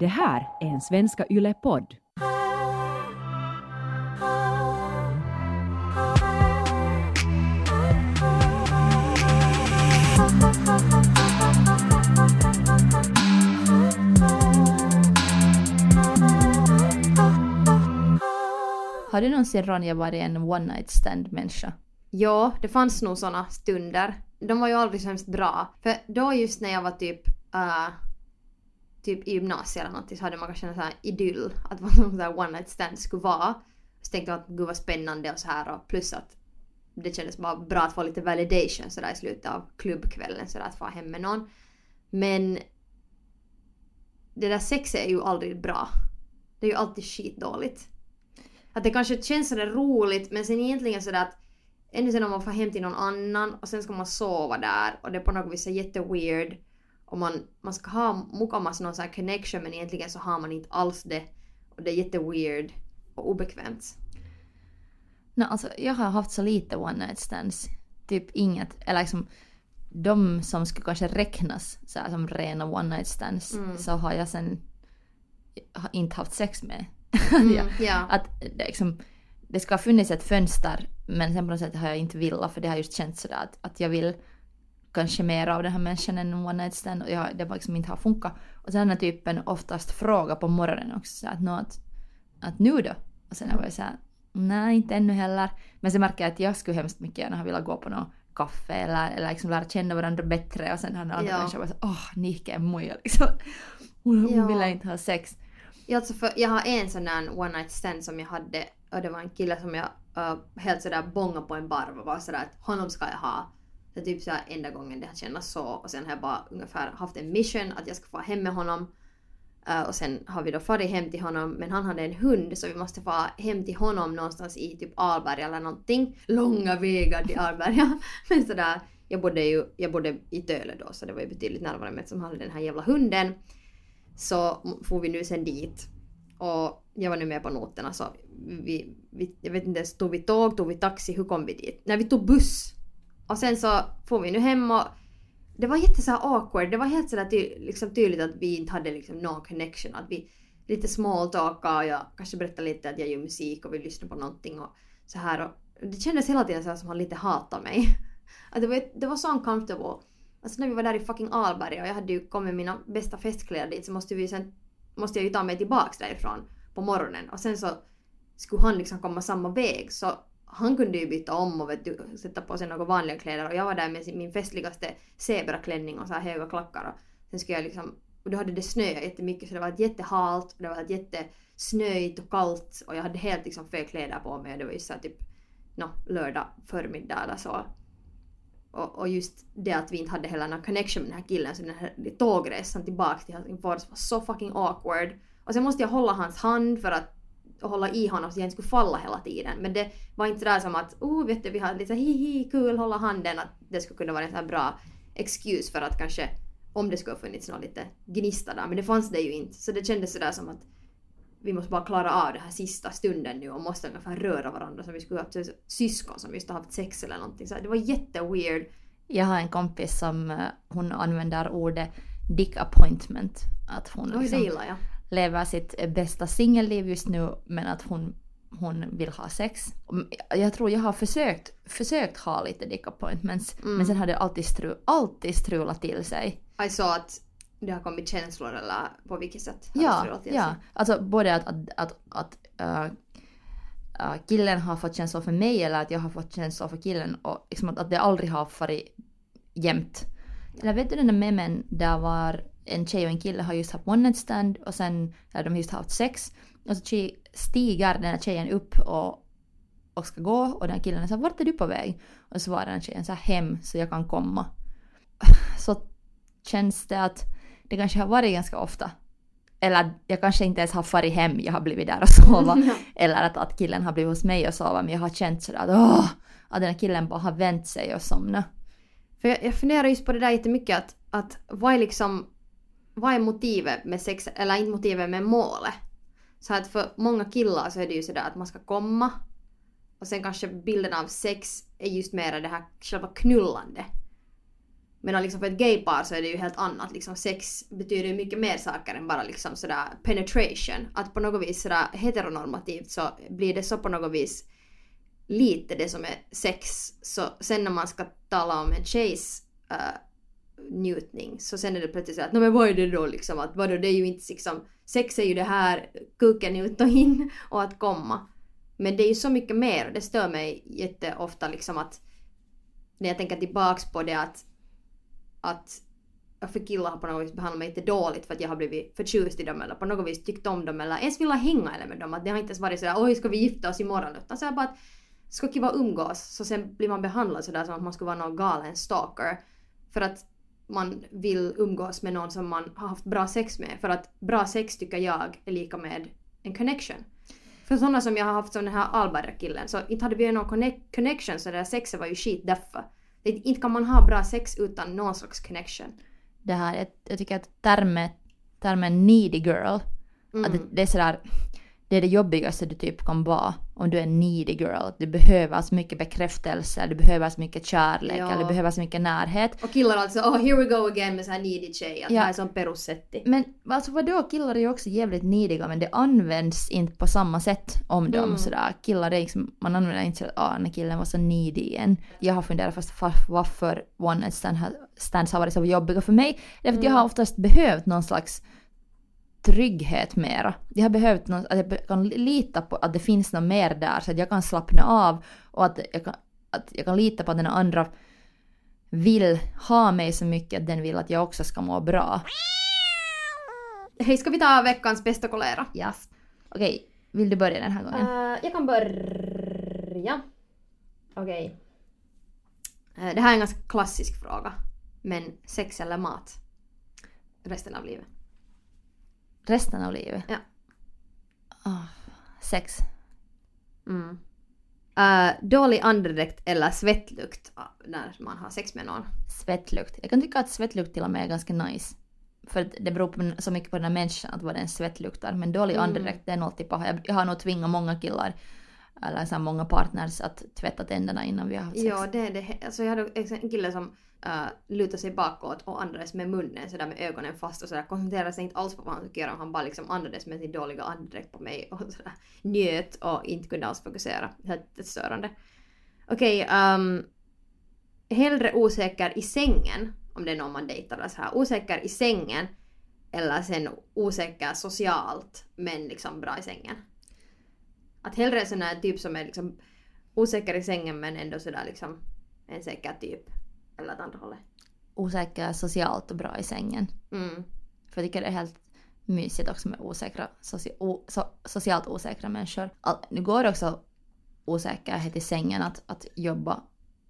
Det här är en Svenska Yle-podd. Har du någonsin Ronja varit en one night stand människa? Ja, det fanns nog såna stunder. De var ju aldrig så hemskt bra. För då just när jag var typ uh, typ i gymnasiet eller något så hade man kanske en sån här idyll att vad en sån one night stand skulle vara. Så tänkte man att gud vad spännande och så här och plus att det kändes bara bra att få lite validation sådär i slutet av klubbkvällen sådär att få hem med någon. Men det där sexet är ju aldrig bra. Det är ju alltid skitdåligt. Att det kanske känns sådär roligt men sen egentligen sådär att ännu sen om man får hem till någon annan och sen ska man sova där och det är på något vis är jätteweird och man, man ska ha mukamas någon sån här connection men egentligen så har man inte alls det och det är jätteweird och obekvämt. No, alltså, jag har haft så lite one night stands. Typ inget, eller liksom de som skulle kanske räknas så här, som rena one night stands Mm. så har jag sen har inte haft sex med. Mm, ja. ja. Att det, liksom, det ska ha funnits ett fönster men sen på något sätt har jag inte velat för det har just känts sådär att, att jag vill kanske mer av den här människan än en one night stand och jag, det var liksom inte har funkat. Och sen har typen oftast fråga på morgonen också så att, att, att nu då? Och sen var jag såhär nej inte ännu heller. Men sen märker jag att jag skulle hemskt mycket gärna ha velat gå på något kaffe eller, eller liksom lära känna varandra bättre och sen har den andra Ja. människan varit såhär åh Nike är muja liksom. Hon, hon Ja. ville inte ha sex. Ja, alltså för jag har en sån där one night stand som jag hade och det var en kille som jag uh, helt sådär bångade på en bar och var sådär att honom ska jag ha. Det är typ såhär enda gången det har känts så och sen har jag bara ungefär haft en mission att jag ska få hem med honom. Uh, och sen har vi då farit hem till honom men han hade en hund så vi måste få hem till honom någonstans i typ Alberga eller någonting. Långa vägar till Alberga. men sådär, jag bodde ju jag bodde i Töle då så det var ju betydligt närmare med som hade den här jävla hunden. Så får vi nu sen dit. Och jag var nu med på noterna så vi, vi, jag vet inte ens, tog vi tåg, tog vi taxi, hur kom vi dit? Nej vi tog buss. Och sen så får vi nu hem och det var jätte så här awkward, det var helt sådär ty, liksom tydligt att vi inte hade liksom någon connection. Att vi lite small och jag kanske berättade lite att jag gör musik och vi lyssnar på någonting och så här. Och det kändes hela tiden så här som han lite hatade mig. Att det var, det var så uncomfortable. Alltså när vi var där i fucking Alberga och jag hade ju kommit med mina bästa festkläder dit så måste vi sen måste jag ju ta mig tillbaks därifrån på morgonen och sen så skulle han liksom komma samma väg så han kunde ju byta om och vet du, sätta på sig några vanliga kläder och jag var där med min festligaste zebraklänning och så här höga klackar och sen skulle jag liksom och då hade det snöat jättemycket så det var ett jättehalt och det var ett jättesnöigt och kallt och jag hade helt liksom fel kläder på mig och det var ju så här typ no, lördag förmiddag eller så. Och, och just det att vi inte hade heller någon connection med den här killen så den här tågresan tillbaka till Helsingfors var så fucking awkward. Och sen måste jag hålla hans hand för att och hålla i honom så jag inte skulle falla hela tiden. Men det var inte sådär som att oh vet du vi har lite hihi kul hålla handen att det skulle kunna vara en sån här bra excuse för att kanske om det skulle ha funnits någon lite gnista där men det fanns det ju inte. Så det kändes sådär som att vi måste bara klara av den här sista stunden nu och måste ungefär röra varandra som vi skulle ha haft syskon som just har haft sex eller någonting. Så det var jätteweird. Jag har en kompis som eh, hon använder ordet dick appointment. Att hon Oj, det liksom gillar jag. Lever sitt bästa singelliv just nu men att hon, hon vill ha sex. Och Jag tror jag har försökt, försökt ha lite dick appointments Mm. men sen har det alltid, stru, alltid strulat till sig. Jag sa att det har kommit känslor eller på vilket sätt? har det Ja, strulat till ja. sig? Alltså både att, att, att, att äh, äh, killen har fått känslor för mig eller att jag har fått känslor för killen och liksom att, att det aldrig har varit jämnt. Eller vet du den där memen där var en tjej och en kille har just haft one night stand och sen har de just haft sex och så stiger den här tjejen upp och, och ska gå och den här killen är så här, vart är du på väg? Och så svarar den här tjejen så här, hem så jag kan komma. Så känns det att det kanske har varit ganska ofta. Eller jag kanske inte ens har farit hem, jag har blivit där och sova. Eller att, att killen har blivit hos mig och sova men jag har känt sådär att åh! Att den här killen bara har vänt sig och somnat. För jag, jag funderar just på det där jättemycket att, att vad är liksom vad är motivet med sex, eller inte motivet med målet? Så att för många killar så är det ju sådär att man ska komma och sen kanske bilden av sex är just mer det här själva knullande. Medan liksom för ett gaypar så är det ju helt annat. Liksom sex betyder ju mycket mer saker än bara liksom sådär penetration. Att på något vis sådär heteronormativt så blir det så på något vis lite det som är sex. Så sen när man ska tala om en tjejs uh, njutning så sen är det plötsligt så att, men vad är det då liksom? Att vadå, det är ju inte liksom, sex är ju det här kuken ut och in och att komma. Men det är ju så mycket mer och det stör mig jätteofta liksom att när jag tänker tillbaks på det att att för killar har på något vis behandlat mig lite dåligt för att jag har blivit förtjust i dem eller på något vis tyckt om dem eller ens velat hänga eller med dem. Att det har inte ens varit sådär oj ska vi gifta oss imorgon utan såhär bara att ska kiva umgås så sen blir man behandlad sådär som att man skulle vara någon galen stalker. För att man vill umgås med någon som man har haft bra sex med. För att bra sex tycker jag är lika med en connection. För sådana som jag har haft som den här Alberga-killen så inte hade vi någon connection så det där sexet var ju skit därför. Det, inte kan man ha bra sex utan någon slags connection. Det här, jag, jag tycker att termen, termen needy girl, Mm. att det, det är sådär, det är det jobbigaste du typ kan vara om du är en needy girl. Du behöver så mycket bekräftelse, du behöver så mycket kärlek, Ja. eller du behöver så mycket närhet. Och killar alltså, oh here we go again med så här needy tjej. Att Ja. här är som perusetti. Men alltså vadå, killar är ju också jävligt nidiga men det används inte på samma sätt om dem Mm. sådär. Killar är liksom, man använder inte sådär ah den här killen var så needy igen. Jag har funderat fast fa- varför one night stands har varit så jobbiga för mig. Det är för att jag har oftast behövt någon slags trygghet mera. Jag har behövt någon, att jag kan lita på att det finns något mer där så att jag kan slappna av och att jag kan, att jag kan lita på att den andra vill ha mig så mycket att den vill att jag också ska må bra. Hej, ska vi ta veckans bästa kolera? Yes. Okej, vill du börja den här gången? Eh, jag kan börja. Okej. Eh, det här är en ganska klassisk fråga. Men sex eller mat? Resten av livet. Resten av livet? Ja. Ah, sex. Mm. Eh, dålig andedräkt eller svettlukt när man har sex med någon. Svettlukt. Jag kan tycka att svettlukt till och med är ganska nice. För det beror på, så mycket på den här människan att vad den svett luktar. Men dålig Mm. andedräkt det är nog typ, jag, jag har nog tvingat många killar eller så många partners att tvätta tänderna innan vi har haft sex. Ja, det är det. Alltså jag hade en kille som Äh, uh, lutade sig bakåt och andades med munnen sådär med ögonen fast och sådär koncentrerade sig inte alls på vad han skulle göra. Han bara liksom andades med sin dåliga andedräkt på mig och sådär njöt och inte kunde alls fokusera. Helt störande. Okej, um, hellre osäker i sängen om det är någon man dejtar eller så här. Osäker i sängen eller sen osäker socialt men liksom bra i sängen. Att hellre en sån här typ som är liksom osäker i sängen men ändå sådär liksom en säker typ. Eller åt andra hållet. Osäker socialt och bra i sängen. Mm. För jag tycker det är helt mysigt också med osäkra, soci, o, so, socialt osäkra människor. All, nu går det också osäkerhet i sängen att, att jobba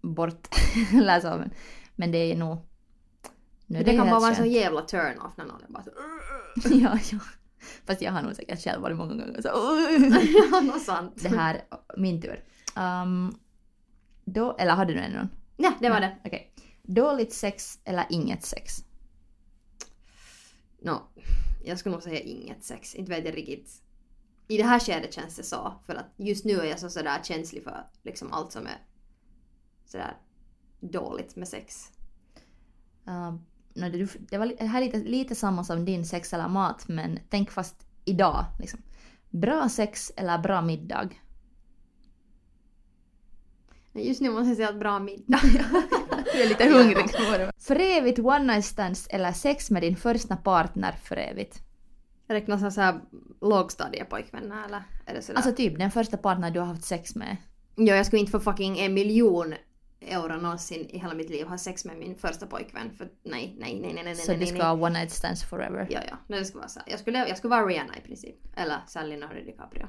bort. Eller så, men, men det är nog... Nu det ju kan bara vara en sån jävla turn-off när någon är bara så ja, ja. Fast jag har nog säkert själv varit många gånger så... Ja, något sant. det här, min tur. Um, då, eller har du ännu någon? Ja, det var det. Okej. Dåligt sex eller inget sex? Nå, jag skulle nog säga inget sex. Inte vet jag riktigt. I det här skedet känns det så. För att just nu är jag så sådär känslig för liksom allt som är sådär dåligt med sex. Uh, no, det, det var det här är lite, lite samma som din sex eller mat, men tänk fast idag. Liksom. Bra sex eller bra middag? Just nu måste jag säga att bra middag. Jag är lite hungrig. för evigt one night stands eller sex med din första partner för evigt? Räknas det så här lågstadiepojkvänner eller? Är det sådär? Alltså typ den första partner du har haft sex med. Ja, jag skulle inte för fucking en miljon euro någonsin i hela mitt liv ha sex med min första pojkvän. För nej, nej, nej, nej, nej, Så det ska vara one night stands forever. Ja, ja. Nej, det ska vara så. Jag skulle, jag skulle vara Rihanna i princip. Eller Sally Leonardo DiCaprio.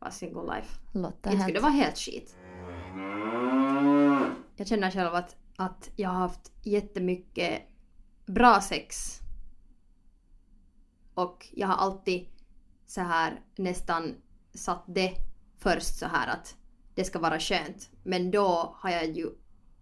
Bara single life. Låter Inte skulle det vara helt skit. Jag känner själv att, att jag har haft jättemycket bra sex. Och jag har alltid så här nästan satt det först så här att det ska vara skönt. Men då har jag ju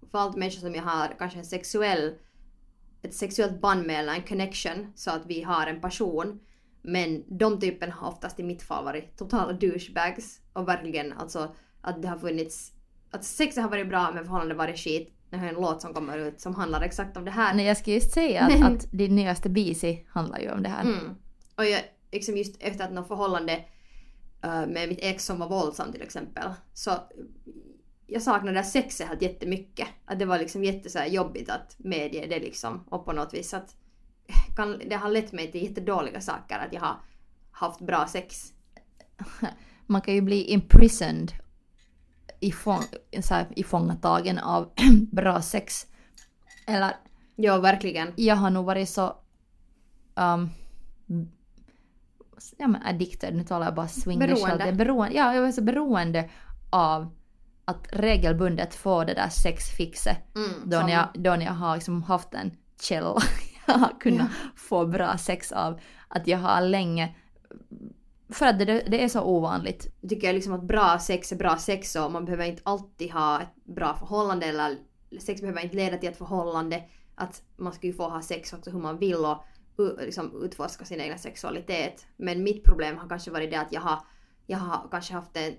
valt människor som jag har kanske en sexuell ett sexuellt band med eller en connection så att vi har en passion. Men de typen har oftast i mitt fall varit totala douchebags och verkligen alltså att det har funnits att sexet har varit bra men förhållandet varit skit Jag har en låt som kommer ut som handlar exakt om det här. Nej, jag ska just säga att, att din nyaste Bisi handlar ju om det här. Mm. Och jag, liksom just efter att något förhållande eh, med mitt ex som var våldsam till exempel. Så jag saknade det här sexet helt jättemycket. Att det var liksom jätte så här jobbigt att medge det liksom. Och på något vis att kan, det har lett mig till jättedåliga saker att jag har haft bra sex. Man kan ju bli imprisoned ifång, så här, ifångatagen av bra sex. Eller Ja, verkligen. jag har nog varit så... Um, ja men addicted, nu talar jag bara swingers. Beroende. Beroende. Ja, jag är så beroende av att regelbundet få det där sexfixet. Mm, Då, som- när jag, då när jag har liksom haft en källa jag har kunnat få bra sex av. Att jag har länge... För att det, det är så ovanligt. tycker jag liksom att bra sex är bra sex och man behöver inte alltid ha ett bra förhållande eller sex behöver inte leda till ett förhållande. Att man ska ju få ha sex också hur man vill och liksom utforska sin egen sexualitet. Men mitt problem har kanske varit det att jag har, jag har kanske haft en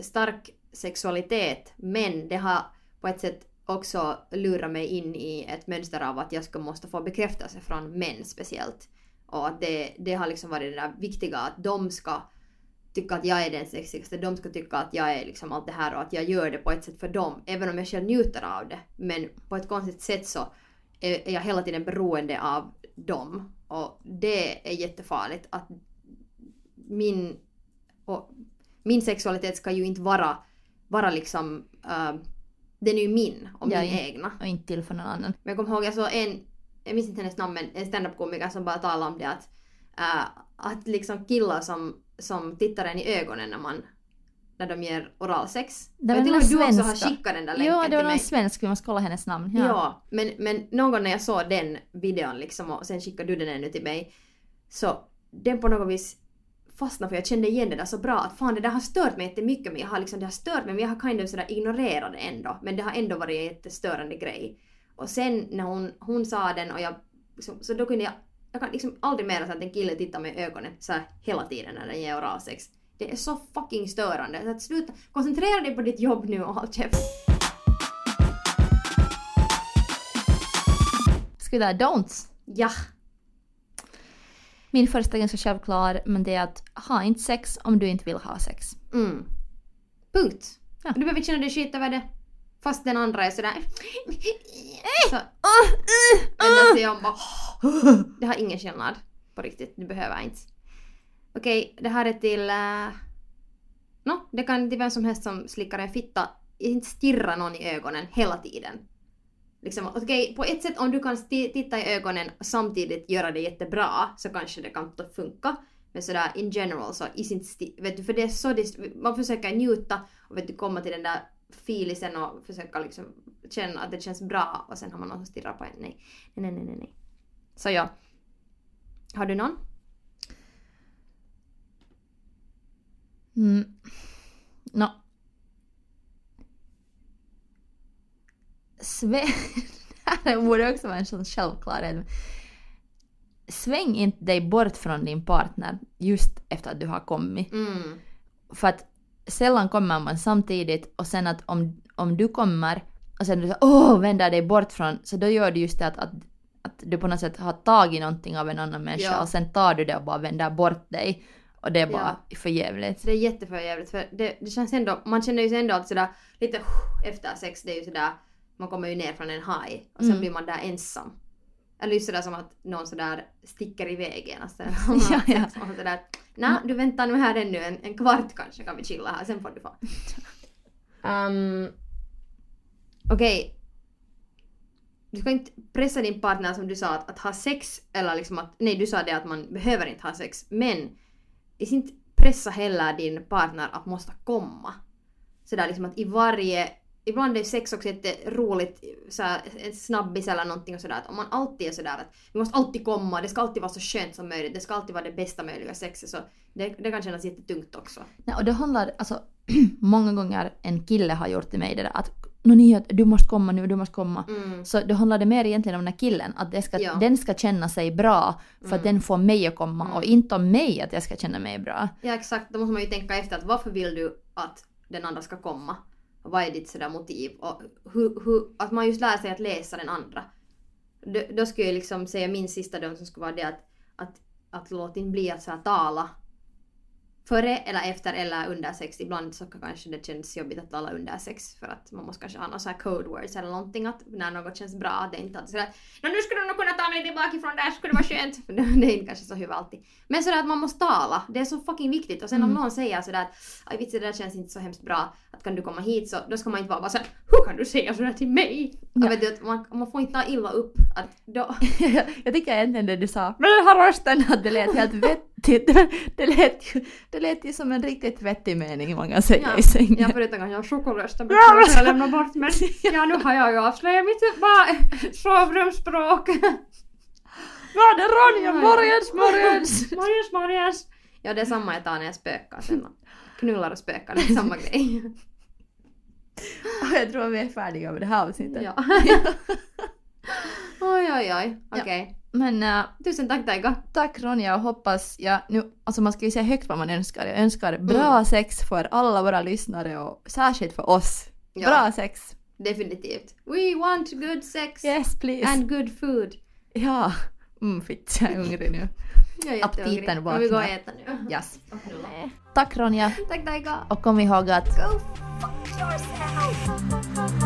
stark sexualitet men det har på ett sätt också lurat mig in i ett mönster av att jag ska måste få bekräftelse från män speciellt. Och att det, det har liksom varit det där viktiga att de ska tycka att jag är den sexigaste, de ska tycka att jag är liksom allt det här och att jag gör det på ett sätt för dem, även om jag själv njuter av det. Men på ett konstigt sätt så är jag hela tiden beroende av dem. Och det är jättefarligt att min, och min sexualitet ska ju inte vara, vara liksom, äh, den är ju min och min ja. egna. Och inte till för någon annan. Men jag kommer ihåg, jag såg en, jag minns inte hennes namn, men en standup-komiker som bara talade om det att, äh, att liksom killar som, som tittar en i ögonen när man när de ger oralsex. Det var jag tror där du också har skickat den där länken Ja, det var någon svensk, vi måste kolla hennes namn. Ja, men, men någon gång när jag såg den videon liksom och sen skickade du den ännu till mig så den på något vis fastnade för jag kände igen det där så bra att fan det där har stört mig jättemycket men jag har liksom, det har stört mig men jag har kind of sådär ignorerat det ändå men det har ändå varit en jättestörande grej. Och sen när hon, hon sa den och jag liksom, så då kunde jag jag kan liksom aldrig mer så att en kille tittar mig i ögonen så här hela tiden när den ger oralsex. Det är så fucking störande. Så att sluta, koncentrera dig på ditt jobb nu och håll käft. Ska vi ta don'ts? Ja. Min första är ganska självklar, men det är att ha inte sex om du inte vill ha sex. Mm. Punkt. Ja. Du behöver inte känna dig skit över det. Fast den andra är sådär... Så vänder sig om bara... Det har ingen skillnad. På riktigt. Du behöver inte. Okej, det här är till... Uh... Nå, det kan till vem som helst som slickar en fitta. Inte stirra någon i ögonen hela tiden. Liksom, okej, på ett sätt om du kan titta i ögonen och samtidigt göra det jättebra så kanske det kan funka. Men sådär in general så is inte vet du, för det är så dist- man försöker njuta och vet du komma till den där filisen och försöka liksom känna att det känns bra och sen har man någon som stirrar på en. Nej, nej, nej, nej, nej. Så ja. Har du någon? Mm. Nå. Sve... det borde också vara en sån självklarhet. Sväng inte dig bort från din partner just efter att du har kommit. Mm. För att sällan kommer man samtidigt och sen att om, om du kommer och sen du åh vänder dig bort från så då gör du just det att, att, att du på något sätt har tagit någonting av en annan människa Ja. och sen tar du det och bara vänder bort dig. Och det är bara för jävligt. Så det är jätteförjävligt för det, det känns ändå, man känner ju sig ändå att sådär lite efter sex, det är ju sådär, man kommer ju ner från en high och sen Mm. blir man där ensam. Eller just sådär som att någon sådär sticker iväg en. Alltså, Ja, ja. man sådär, nej du väntar nu här ännu en, en kvart kanske kan vi chilla här, sen får du få. Um, Okej. Du ska inte pressa din partner som du sa att, att ha sex eller liksom att, nej du sa det att man behöver inte ha sex men inte pressa heller din partner att måste komma. Sådär liksom att i varje, ibland är sex också jätteroligt, såhär, en snabbis eller någonting och sådär att om man alltid är sådär att vi måste alltid komma, det ska alltid vara så skönt som möjligt, det ska alltid vara det bästa möjliga sexet så det, det kan kännas jättetungt också. Nej, och det handlar, alltså många gånger en kille har gjort till mig det där att ni, att du måste komma nu, du måste komma. Mm. Så då handlar det mer egentligen om den här killen, att ska, Ja. den ska känna sig bra för att Mm. den får mig att komma Mm. och inte om mig att jag ska känna mig bra. Ja exakt, då måste man ju tänka efter att varför vill du att den andra ska komma? Vad är ditt sådär motiv? Och hur, hur, att man just lär sig att läsa den andra. Då, då skulle jag liksom säga min sista dom som skulle vara det att, att, att låt inte bli att så tala före eller efter eller under sex. Ibland så kanske det känns jobbigt att tala under sex för att man måste kanske ha några code words eller någonting att när något känns bra att det inte alltid sådär Nå nu skulle du nog kunna ta mig tillbaka ifrån där skulle det vara skönt. Det är inte kanske så hyvä alltid. Men sådär att man måste tala, det är så fucking viktigt och sen om Mm. någon säger sådär att aj vitsi det där känns inte så hemskt bra att kan du komma hit så då ska man inte vara bara såhär hur kan du säga sådär till mig? Ja. Ja. Vet du, att man, man får inte ta illa upp att då jag tycker egentligen det du sa med den här rösten att det lät helt vettigt. Det lät ju, det lät ju som en riktigt vettig mening man kan säga i sängen. Ja, förutom kanske jag har choklösten Ja, men- jag lämna bort men ja nu har jag ju avslöjat mitt bara sovrumsspråk. Ja, det är Ronja, morgens, morgens! Morgens, morgens! Ja det är samma jag tar när jag spökar sen. Knullar och spökar, det är samma grej. Jag tror vi är färdiga med det här avsnittet. Ja. oj oj oj, okej. Men äh, Tusen tack Taika. tack Ronja och hoppas jag nu, alltså man ska ju säga högt vad man önskar. Jag önskar bra Mm. sex för alla våra lyssnare och särskilt för oss. Ja. Bra sex! Definitivt. We want good sex Yes please! and good food. Ja. Mm, fitt, jag är hungrig nu. Jag är Aptiten vaknar. Vi går och äter nu. Yes. Tack Ronja Tack Taika. och kom ihåg att Go fuck yourself!